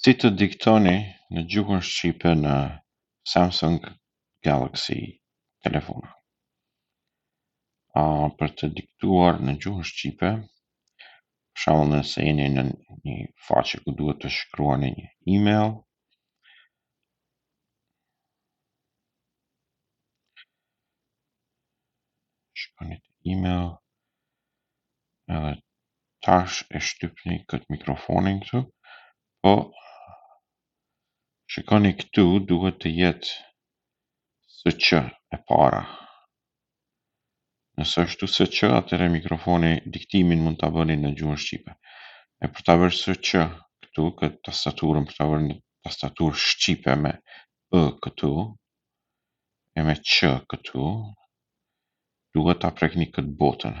Si të diktoni në gjuhën shqipe në Samsung Galaxy telefon. A për të diktuar në gjuhën shqipe, për shembull nëse jeni në një faqe ku duhet të shkruani një email, shkoni te email edhe tash e shtypni këtë mikrofonin këtu, po shikoni këtu duhet të jetë SQ e para. Nëse është SQ, atëherë mikrofoni diktimin mund ta bëni në gjuhën shqipe. E për ta vënë SQ këtu, këtë tastaturën për ta vënë në tastaturë shqipe me ë këtu, e me ç këtu, duhet ta prekni këtë botën.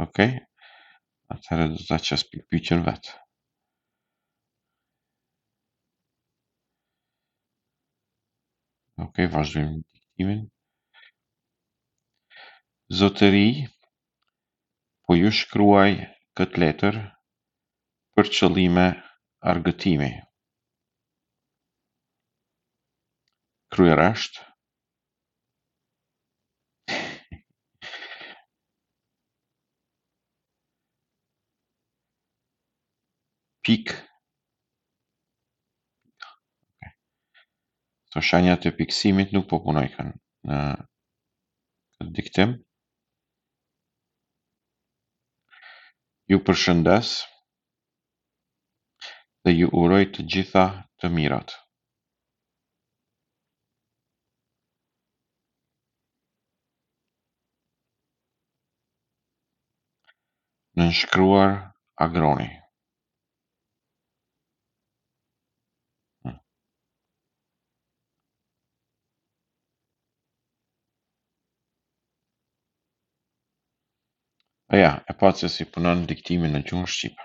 Ok, atëherë do ta qes pikëpyetjen vetë. Ok, vazhdojmë në diktimin. Zotëri, po ju shkruaj këtë letër, për qëllime argëtimi, kryeresht pikë. Shenjat e pikësimit nuk po punojkan në këtë diktim. Ju përshëndes dhe ju uroj të gjitha të mirat. Nënshkruar Agroni. Po ja, e patë se si punon diktimi në gjuhën shqipe.